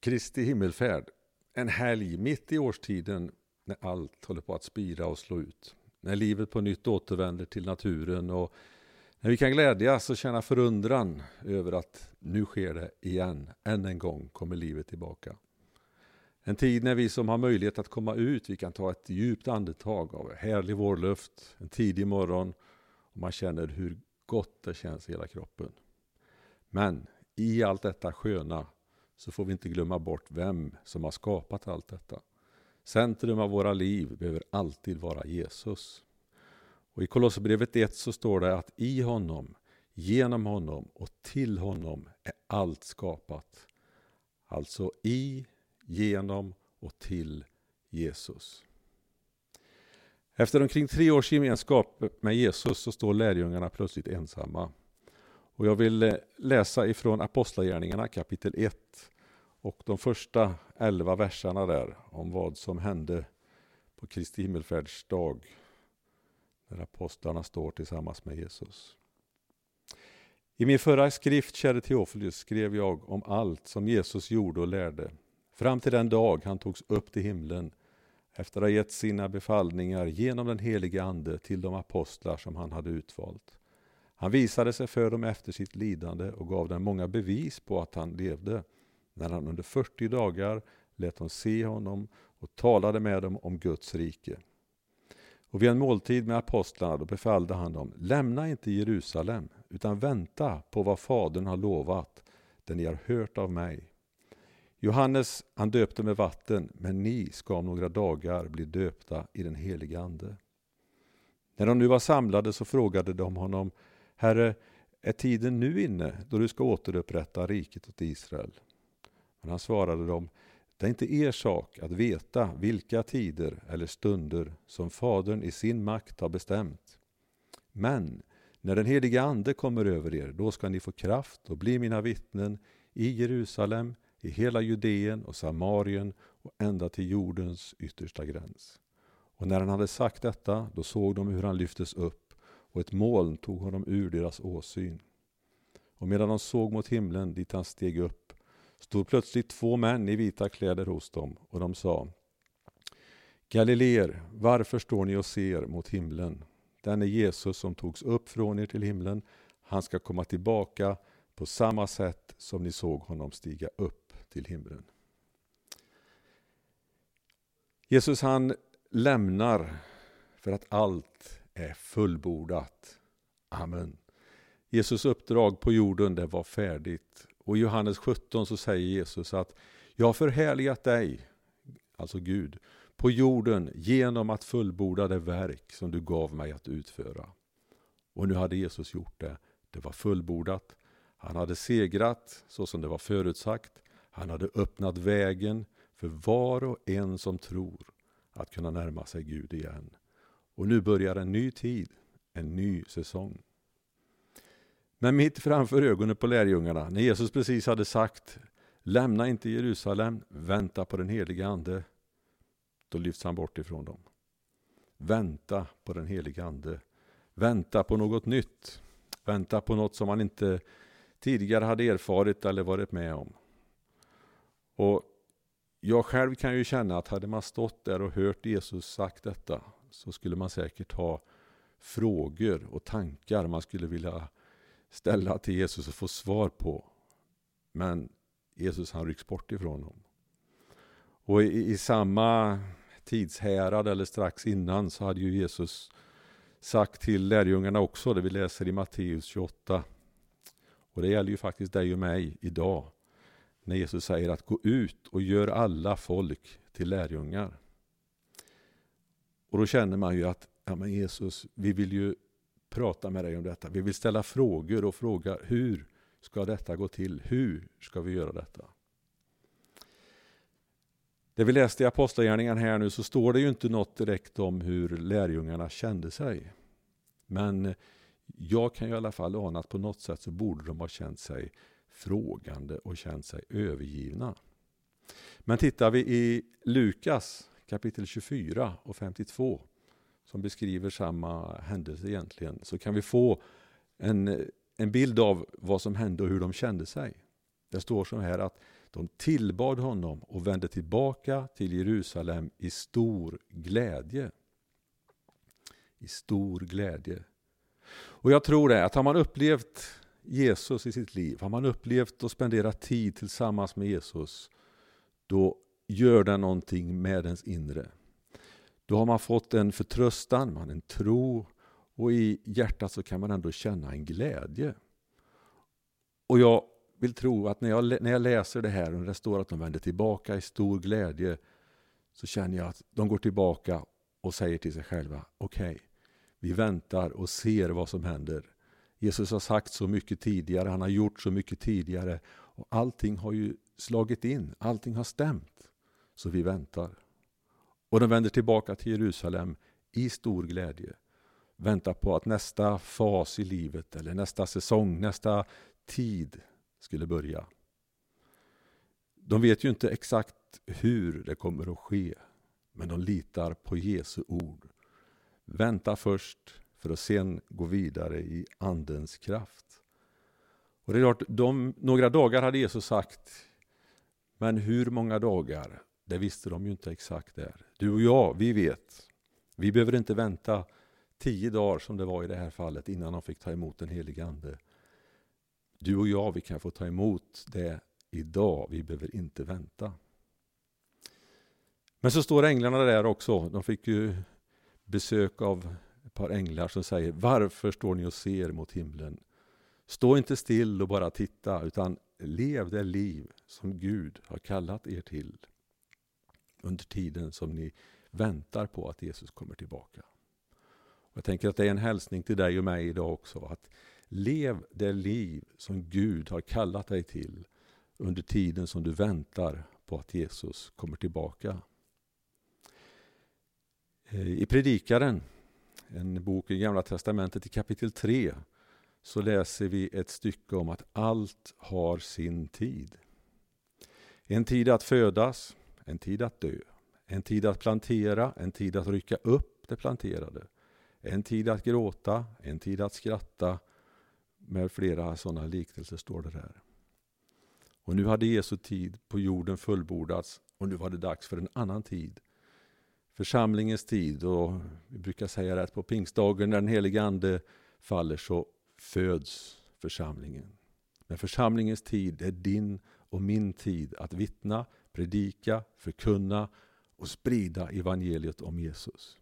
Kristi himmelfärd, en helg mitt i årstiden när allt håller på att spira och slå ut. När livet på nytt återvänder till naturen och när vi kan glädjas och känna förundran över att nu sker det igen. Än en gång kommer livet tillbaka. En tid när vi som har möjlighet att komma ut, vi kan ta ett djupt andetag av härlig vårluft, en tidig morgon och man känner hur gott det känns i hela kroppen. Men i allt detta sköna så får vi inte glömma bort vem som har skapat allt detta. Centrum av våra liv behöver alltid vara Jesus. Och I Kolosserbrevet 1 så står det att i honom, genom honom och till honom är allt skapat. Alltså i, genom och till Jesus. Efter omkring tre års gemenskap med Jesus så står lärjungarna plötsligt ensamma. Och jag vill eh, läsa ifrån Apostlagärningarna kapitel 1 och de första elva verserna där om vad som hände på Kristi himmelfärdsdag när apostlarna står tillsammans med Jesus. I min förra skrift, käre Teofilus, skrev jag om allt som Jesus gjorde och lärde fram till den dag han togs upp till himlen efter att ha gett sina befallningar genom den helige Ande till de apostlar som han hade utvalt. Han visade sig för dem efter sitt lidande och gav dem många bevis på att han levde när han under 40 dagar lät dem se honom och talade med dem om Guds rike. Och vid en måltid med apostlarna då befallde han dem, lämna inte Jerusalem, utan vänta på vad Fadern har lovat, det ni har hört av mig. Johannes han döpte med vatten, men ni ska om några dagar bli döpta i den helige Ande. När de nu var samlade så frågade de honom, Herre, är tiden nu inne då du ska återupprätta riket åt Israel? Men han svarade dem, det är inte er sak att veta vilka tider eller stunder som Fadern i sin makt har bestämt. Men när den helige Ande kommer över er, då ska ni få kraft och bli mina vittnen i Jerusalem, i hela Judeen och Samarien och ända till jordens yttersta gräns. Och när han hade sagt detta, då såg de hur han lyftes upp och ett moln tog honom ur deras åsyn. Och medan de såg mot himlen dit han steg upp stod plötsligt två män i vita kläder hos dem och de sa Galileer, varför står ni och ser mot himlen? Den är Jesus som togs upp från er till himlen. Han ska komma tillbaka på samma sätt som ni såg honom stiga upp till himlen. Jesus han lämnar för att allt är fullbordat. Amen. Jesus uppdrag på jorden det var färdigt och i Johannes 17 så säger Jesus att jag har förhärligat dig, alltså Gud, på jorden genom att fullborda det verk som du gav mig att utföra. Och nu hade Jesus gjort det. Det var fullbordat. Han hade segrat så som det var förutsagt. Han hade öppnat vägen för var och en som tror att kunna närma sig Gud igen. Och nu börjar en ny tid, en ny säsong. Men mitt framför ögonen på lärjungarna, när Jesus precis hade sagt Lämna inte Jerusalem, vänta på den Helige Ande. Då lyfts han bort ifrån dem. Vänta på den Helige Ande. Vänta på något nytt. Vänta på något som man inte tidigare hade erfarit eller varit med om. Och Jag själv kan ju känna att hade man stått där och hört Jesus sagt detta så skulle man säkert ha frågor och tankar man skulle vilja ställa till Jesus och få svar på. Men Jesus han rycks bort ifrån honom. Och i, i samma tidshärad eller strax innan så hade ju Jesus sagt till lärjungarna också, det vi läser i Matteus 28. Och det gäller ju faktiskt dig och mig idag. När Jesus säger att gå ut och gör alla folk till lärjungar. Och då känner man ju att ja, men Jesus, vi vill ju prata med dig om detta. Vi vill ställa frågor och fråga hur ska detta gå till? Hur ska vi göra detta? Det vi läste i Apostlagärningarna här nu så står det ju inte något direkt om hur lärjungarna kände sig. Men jag kan ju i alla fall ana att på något sätt så borde de ha känt sig frågande och känt sig övergivna. Men tittar vi i Lukas kapitel 24 och 52 som beskriver samma händelse egentligen, så kan vi få en, en bild av vad som hände och hur de kände sig. Det står så här att De tillbad honom och vände tillbaka till Jerusalem i stor glädje. I stor glädje. Och jag tror det, att har man upplevt Jesus i sitt liv, har man upplevt och spenderat tid tillsammans med Jesus, då gör det någonting med ens inre. Då har man fått en förtröstan, man en tro och i hjärtat så kan man ändå känna en glädje. Och jag vill tro att när jag, när jag läser det här och det står att de vänder tillbaka i stor glädje så känner jag att de går tillbaka och säger till sig själva, okej, okay, vi väntar och ser vad som händer. Jesus har sagt så mycket tidigare, han har gjort så mycket tidigare och allting har ju slagit in, allting har stämt. Så vi väntar. Och de vänder tillbaka till Jerusalem i stor glädje. Väntar på att nästa fas i livet eller nästa säsong, nästa tid skulle börja. De vet ju inte exakt hur det kommer att ske, men de litar på Jesu ord. Vänta först för att sen gå vidare i Andens kraft. Och det är klart, de, några dagar hade Jesus sagt, men hur många dagar? Det visste de ju inte exakt där. Du och jag, vi vet. Vi behöver inte vänta tio dagar som det var i det här fallet innan de fick ta emot den helige Ande. Du och jag, vi kan få ta emot det idag. Vi behöver inte vänta. Men så står änglarna där också. De fick ju besök av ett par änglar som säger Varför står ni och ser mot himlen? Stå inte still och bara titta, utan lev det liv som Gud har kallat er till under tiden som ni väntar på att Jesus kommer tillbaka. Jag tänker att det är en hälsning till dig och mig idag också. Att lev det liv som Gud har kallat dig till under tiden som du väntar på att Jesus kommer tillbaka. Eh, I Predikaren, en bok i Gamla Testamentet i kapitel 3, så läser vi ett stycke om att allt har sin tid. En tid att födas, en tid att dö, en tid att plantera, en tid att rycka upp det planterade, en tid att gråta, en tid att skratta, med flera sådana liknelser står det där. Och nu hade Jesu tid på jorden fullbordats och nu var det dags för en annan tid. Församlingens tid och vi brukar säga det att på pingstdagen när den helige Ande faller så föds församlingen. Men församlingens tid är din och min tid att vittna, predika, förkunna och sprida evangeliet om Jesus.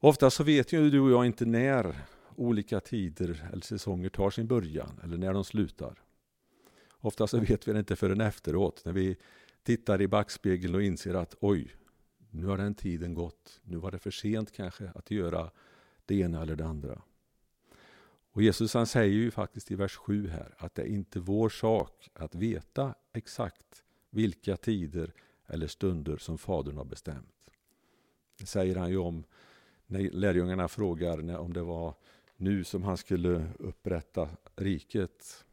Ofta så vet ju du och jag inte när olika tider eller säsonger tar sin början eller när de slutar. Ofta så vet vi det inte förrän efteråt när vi tittar i backspegeln och inser att oj, nu har den tiden gått. Nu var det för sent kanske att göra det ena eller det andra. Och Jesus han säger ju faktiskt i vers 7 här att det är inte vår sak att veta exakt vilka tider eller stunder som Fadern har bestämt. Det säger han ju om när lärjungarna frågar om det var nu som han skulle upprätta riket.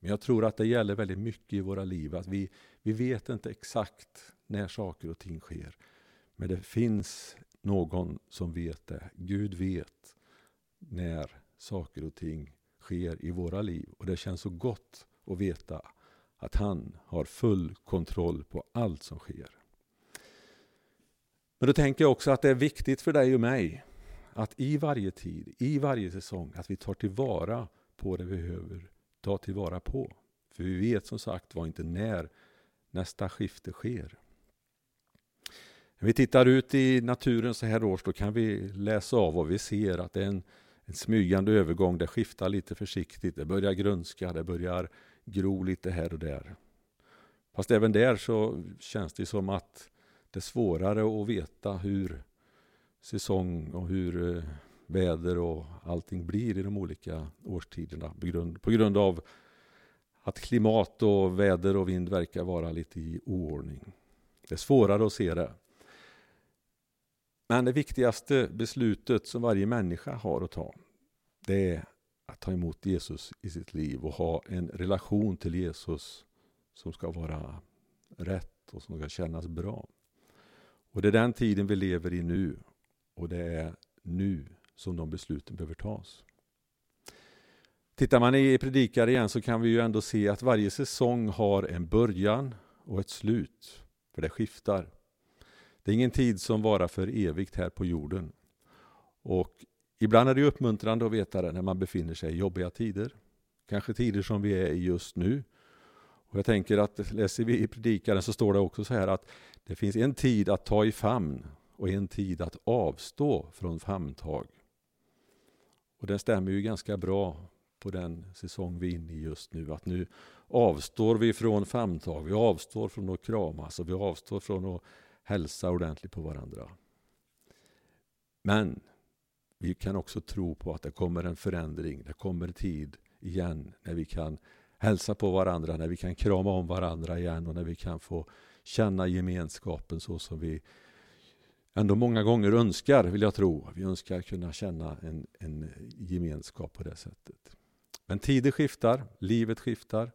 Men jag tror att det gäller väldigt mycket i våra liv. Att vi, vi vet inte exakt när saker och ting sker. Men det finns någon som vet det. Gud vet när saker och ting sker i våra liv. Och det känns så gott att veta att han har full kontroll på allt som sker. Men då tänker jag också att det är viktigt för dig och mig att i varje tid, i varje säsong, att vi tar tillvara på det vi behöver ta tillvara på. För vi vet som sagt var inte när nästa skifte sker. När vi tittar ut i naturen så här års då kan vi läsa av vad vi ser att det är en, en smygande övergång. Det skiftar lite försiktigt. Det börjar grönska, det börjar gro lite här och där. Fast även där så känns det som att det är svårare att veta hur säsong och hur eh, väder och allting blir i de olika årstiderna på grund, på grund av att klimat och väder och vind verkar vara lite i oordning. Det är svårare att se det. Men det viktigaste beslutet som varje människa har att ta, det är att ta emot Jesus i sitt liv och ha en relation till Jesus som ska vara rätt och som ska kännas bra. Och det är den tiden vi lever i nu. Och det är nu som de besluten behöver tas. Tittar man i predikare igen så kan vi ju ändå se att varje säsong har en början och ett slut. För det skiftar. Det är ingen tid som varar för evigt här på jorden. Och ibland är det uppmuntrande att veta det när man befinner sig i jobbiga tider. Kanske tider som vi är i just nu. Och jag tänker att läser vi i predikaren så står det också så här att det finns en tid att ta i famn och en tid att avstå från famntag. Och det stämmer ju ganska bra på den säsong vi är inne i just nu. Att nu avstår vi från famntag, vi avstår från att kramas och vi avstår från att hälsa ordentligt på varandra. Men vi kan också tro på att det kommer en förändring, det kommer tid igen när vi kan hälsa på varandra, när vi kan krama om varandra igen och när vi kan få känna gemenskapen så som vi ändå många gånger önskar, vill jag tro. Vi önskar kunna känna en, en gemenskap på det sättet. Men tider skiftar, livet skiftar.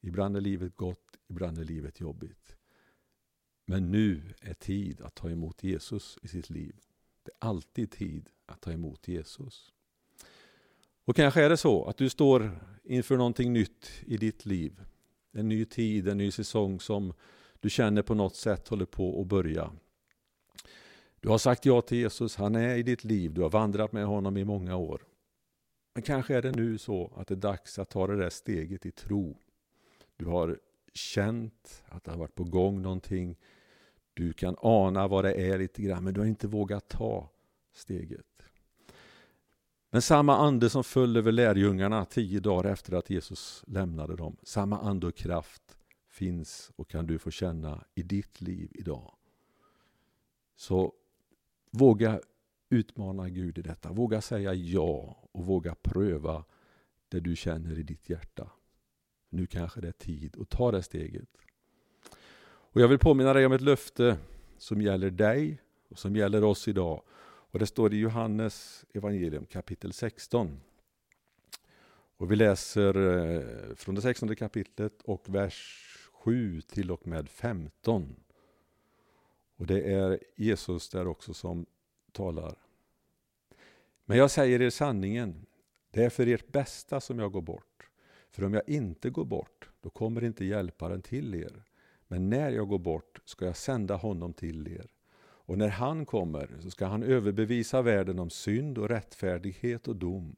Ibland är livet gott, ibland är livet jobbigt. Men nu är tid att ta emot Jesus i sitt liv. Det är alltid tid att ta emot Jesus. Och kanske är det så att du står inför någonting nytt i ditt liv. En ny tid, en ny säsong som du känner på något sätt håller på att börja. Du har sagt ja till Jesus, han är i ditt liv, du har vandrat med honom i många år. Men kanske är det nu så att det är dags att ta det där steget i tro. Du har känt att det har varit på gång någonting. Du kan ana vad det är lite grann, men du har inte vågat ta steget. Men samma ande som föll över lärjungarna tio dagar efter att Jesus lämnade dem, samma ande och kraft finns och kan du få känna i ditt liv idag. Så våga utmana Gud i detta. Våga säga ja och våga pröva det du känner i ditt hjärta. Nu kanske det är tid att ta det steget. Och Jag vill påminna dig om ett löfte som gäller dig och som gäller oss idag. Och Det står i Johannes evangelium kapitel 16. Och Vi läser eh, från det 16 kapitlet och vers 7 till och med 15. Och Det är Jesus där också som talar. Men jag säger er sanningen, det är för ert bästa som jag går bort. För om jag inte går bort, då kommer inte hjälparen till er. Men när jag går bort ska jag sända honom till er. Och när han kommer så ska han överbevisa världen om synd och rättfärdighet och dom.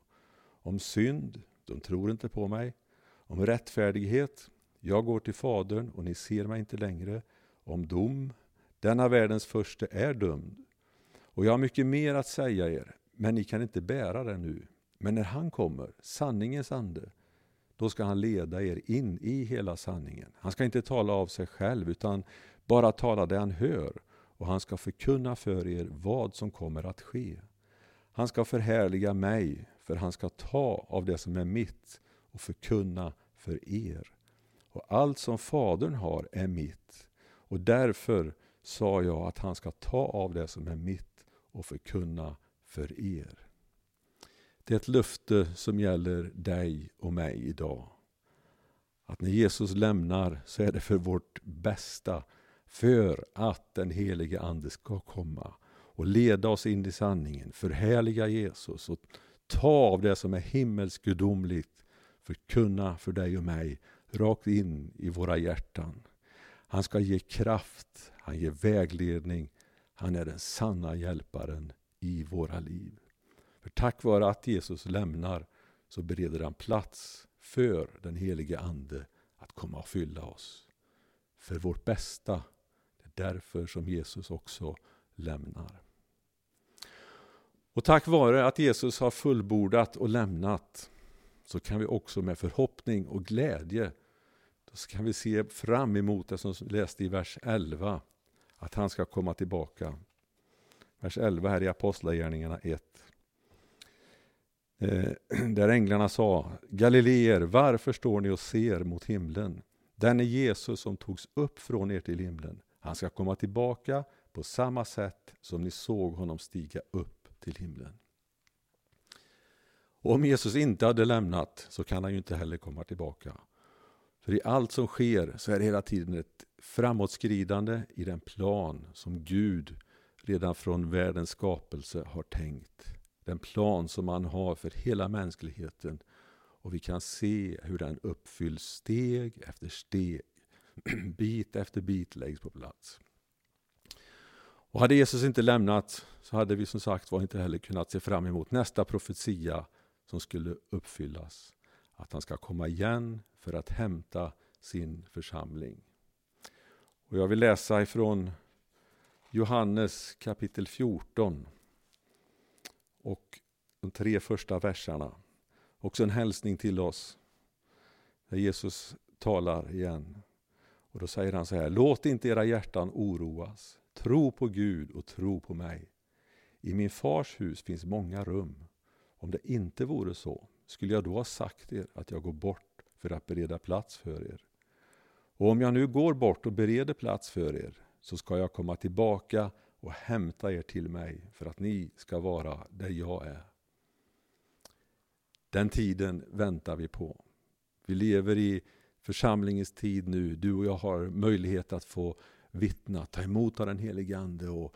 Om synd, de tror inte på mig. Om rättfärdighet, jag går till Fadern och ni ser mig inte längre. Om dom, denna världens första är dömd. Och jag har mycket mer att säga er, men ni kan inte bära det nu. Men när han kommer, sanningens ande, då ska han leda er in i hela sanningen. Han ska inte tala av sig själv, utan bara tala det han hör. Och han ska förkunna för er vad som kommer att ske. Han ska förhärliga mig, för han ska ta av det som är mitt och förkunna för er. Och allt som Fadern har är mitt. Och därför sa jag att han ska ta av det som är mitt och förkunna för er. Det är ett löfte som gäller dig och mig idag. Att när Jesus lämnar så är det för vårt bästa. För att den helige Ande ska komma och leda oss in i sanningen. Förhärliga Jesus och ta av det som är himmelskt gudomligt. Förkunna för dig och mig rakt in i våra hjärtan. Han ska ge kraft, han ger vägledning. Han är den sanna hjälparen i våra liv. För tack vare att Jesus lämnar så bereder han plats för den helige Ande att komma och fylla oss. För vårt bästa. Det är därför som Jesus också lämnar. Och tack vare att Jesus har fullbordat och lämnat så kan vi också med förhoppning och glädje då kan vi se fram emot det som läste i vers 11 att han ska komma tillbaka. Vers 11 här i Apostlagärningarna 1. Eh, där änglarna sa, Galileer, varför står ni och ser mot himlen? Den är Jesus som togs upp från er till himlen. Han ska komma tillbaka på samma sätt som ni såg honom stiga upp till himlen. Och om Jesus inte hade lämnat så kan han ju inte heller komma tillbaka. För i allt som sker så är det hela tiden ett framåtskridande i den plan som Gud redan från världens skapelse har tänkt. Den plan som han har för hela mänskligheten och vi kan se hur den uppfylls steg efter steg. bit efter bit läggs på plats. Och hade Jesus inte lämnat så hade vi som sagt var inte heller kunnat se fram emot nästa profetia som skulle uppfyllas. Att han ska komma igen för att hämta sin församling. Och jag vill läsa ifrån Johannes kapitel 14 och de tre första verserna. Också en hälsning till oss. när Jesus talar igen. Och Då säger han så här. Låt inte era hjärtan oroas. Tro på Gud och tro på mig. I min fars hus finns många rum. Om det inte vore så, skulle jag då ha sagt er att jag går bort för att bereda plats för er? Och om jag nu går bort och bereder plats för er, så ska jag komma tillbaka och hämta er till mig för att ni ska vara där jag är. Den tiden väntar vi på. Vi lever i församlingens tid nu. Du och jag har möjlighet att få vittna, ta emot av den helige Ande och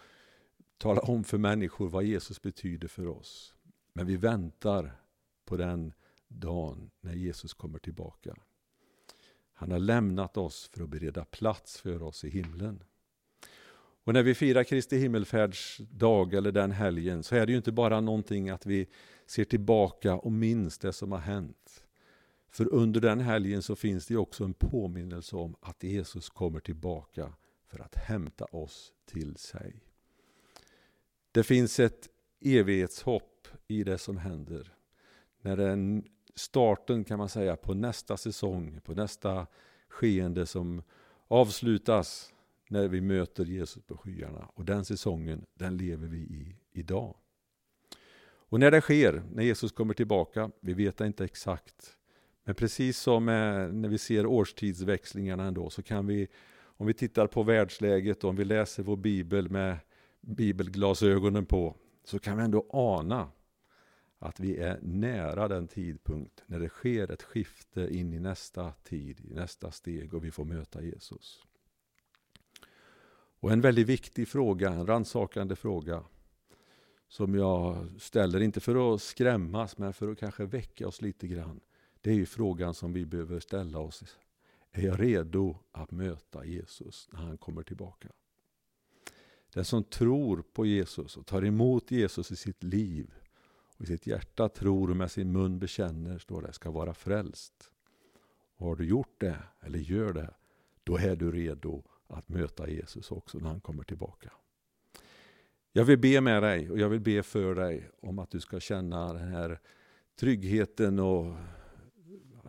tala om för människor vad Jesus betyder för oss. Men vi väntar på den dagen när Jesus kommer tillbaka. Han har lämnat oss för att bereda plats för oss i himlen. Och när vi firar Kristi himmelfärdsdag eller den helgen så är det ju inte bara någonting att vi ser tillbaka och minns det som har hänt. För under den helgen så finns det också en påminnelse om att Jesus kommer tillbaka för att hämta oss till sig. Det finns ett evighetshopp i det som händer. När den starten kan man säga på nästa säsong, på nästa skeende som avslutas när vi möter Jesus på skyarna. Och den säsongen, den lever vi i idag. Och när det sker, när Jesus kommer tillbaka, vi vet inte exakt. Men precis som eh, när vi ser årstidsväxlingarna ändå, så kan vi, om vi tittar på världsläget och om vi läser vår bibel med bibelglasögonen på, så kan vi ändå ana att vi är nära den tidpunkt när det sker ett skifte in i nästa tid, i nästa steg och vi får möta Jesus. Och en väldigt viktig fråga, en rannsakande fråga som jag ställer, inte för att skrämmas men för att kanske väcka oss lite grann. Det är ju frågan som vi behöver ställa oss. Är jag redo att möta Jesus när han kommer tillbaka? Den som tror på Jesus och tar emot Jesus i sitt liv och i sitt hjärta tror och med sin mun bekänner, står det, ska vara frälst. Och har du gjort det, eller gör det, då är du redo att möta Jesus också när han kommer tillbaka. Jag vill be med dig och jag vill be för dig om att du ska känna den här tryggheten och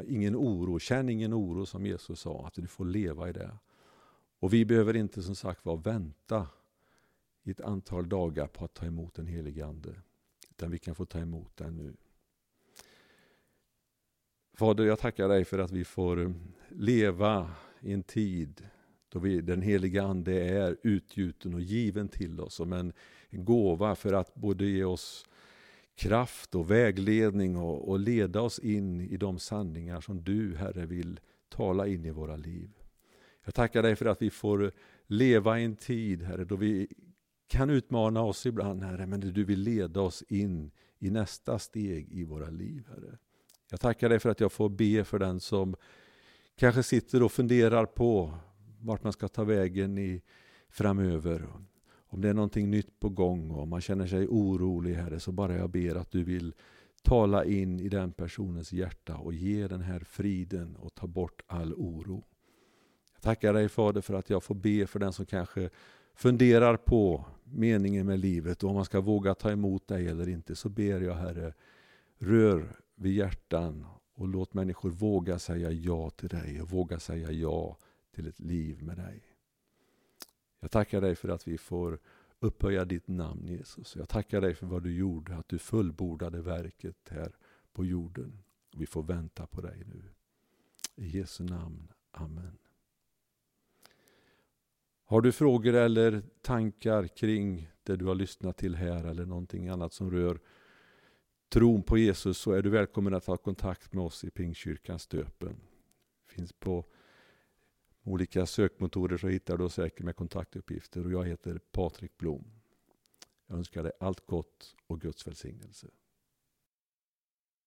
ingen oro. Känn ingen oro som Jesus sa, att du får leva i det. Och vi behöver inte som sagt var vänta i ett antal dagar på att ta emot den helige Ande. Utan vi kan få ta emot den nu. Fader, jag tackar dig för att vi får leva i en tid då vi, den heliga Ande är utgjuten och given till oss som en, en gåva för att både ge oss kraft och vägledning och, och, leda oss in i de sanningar som du, Herre, vill tala in i våra liv. Jag tackar dig för att vi får leva i en tid, Herre, då vi kan utmana oss ibland, Herre, men du vill leda oss in i nästa steg i våra liv, Herre. Jag tackar dig för att jag får be för den som kanske sitter och funderar på vart man ska ta vägen i, framöver. Om det är någonting nytt på gång och man känner sig orolig, Herre, så bara jag ber att du vill tala in i den personens hjärta och ge den här friden och ta bort all oro. Jag tackar dig Fader för att jag får be för den som kanske funderar på meningen med livet och om man ska våga ta emot dig eller inte så ber jag Herre, rör vid hjärtan och låt människor våga säga ja till dig och våga säga ja till ett liv med dig. Jag tackar dig för att vi får upphöja ditt namn Jesus. Jag tackar dig för vad du gjorde, att du fullbordade verket här på jorden. Vi får vänta på dig nu. I Jesu namn. Amen. Har du frågor eller tankar kring det du har lyssnat till här eller någonting annat som rör tron på Jesus så är du välkommen att ta kontakt med oss i Pingstkyrkan Stöpen. Finns på olika sökmotorer så hittar du säkert med kontaktuppgifter och jag heter Patrik Blom. Jag önskar dig allt gott och Guds välsignelse.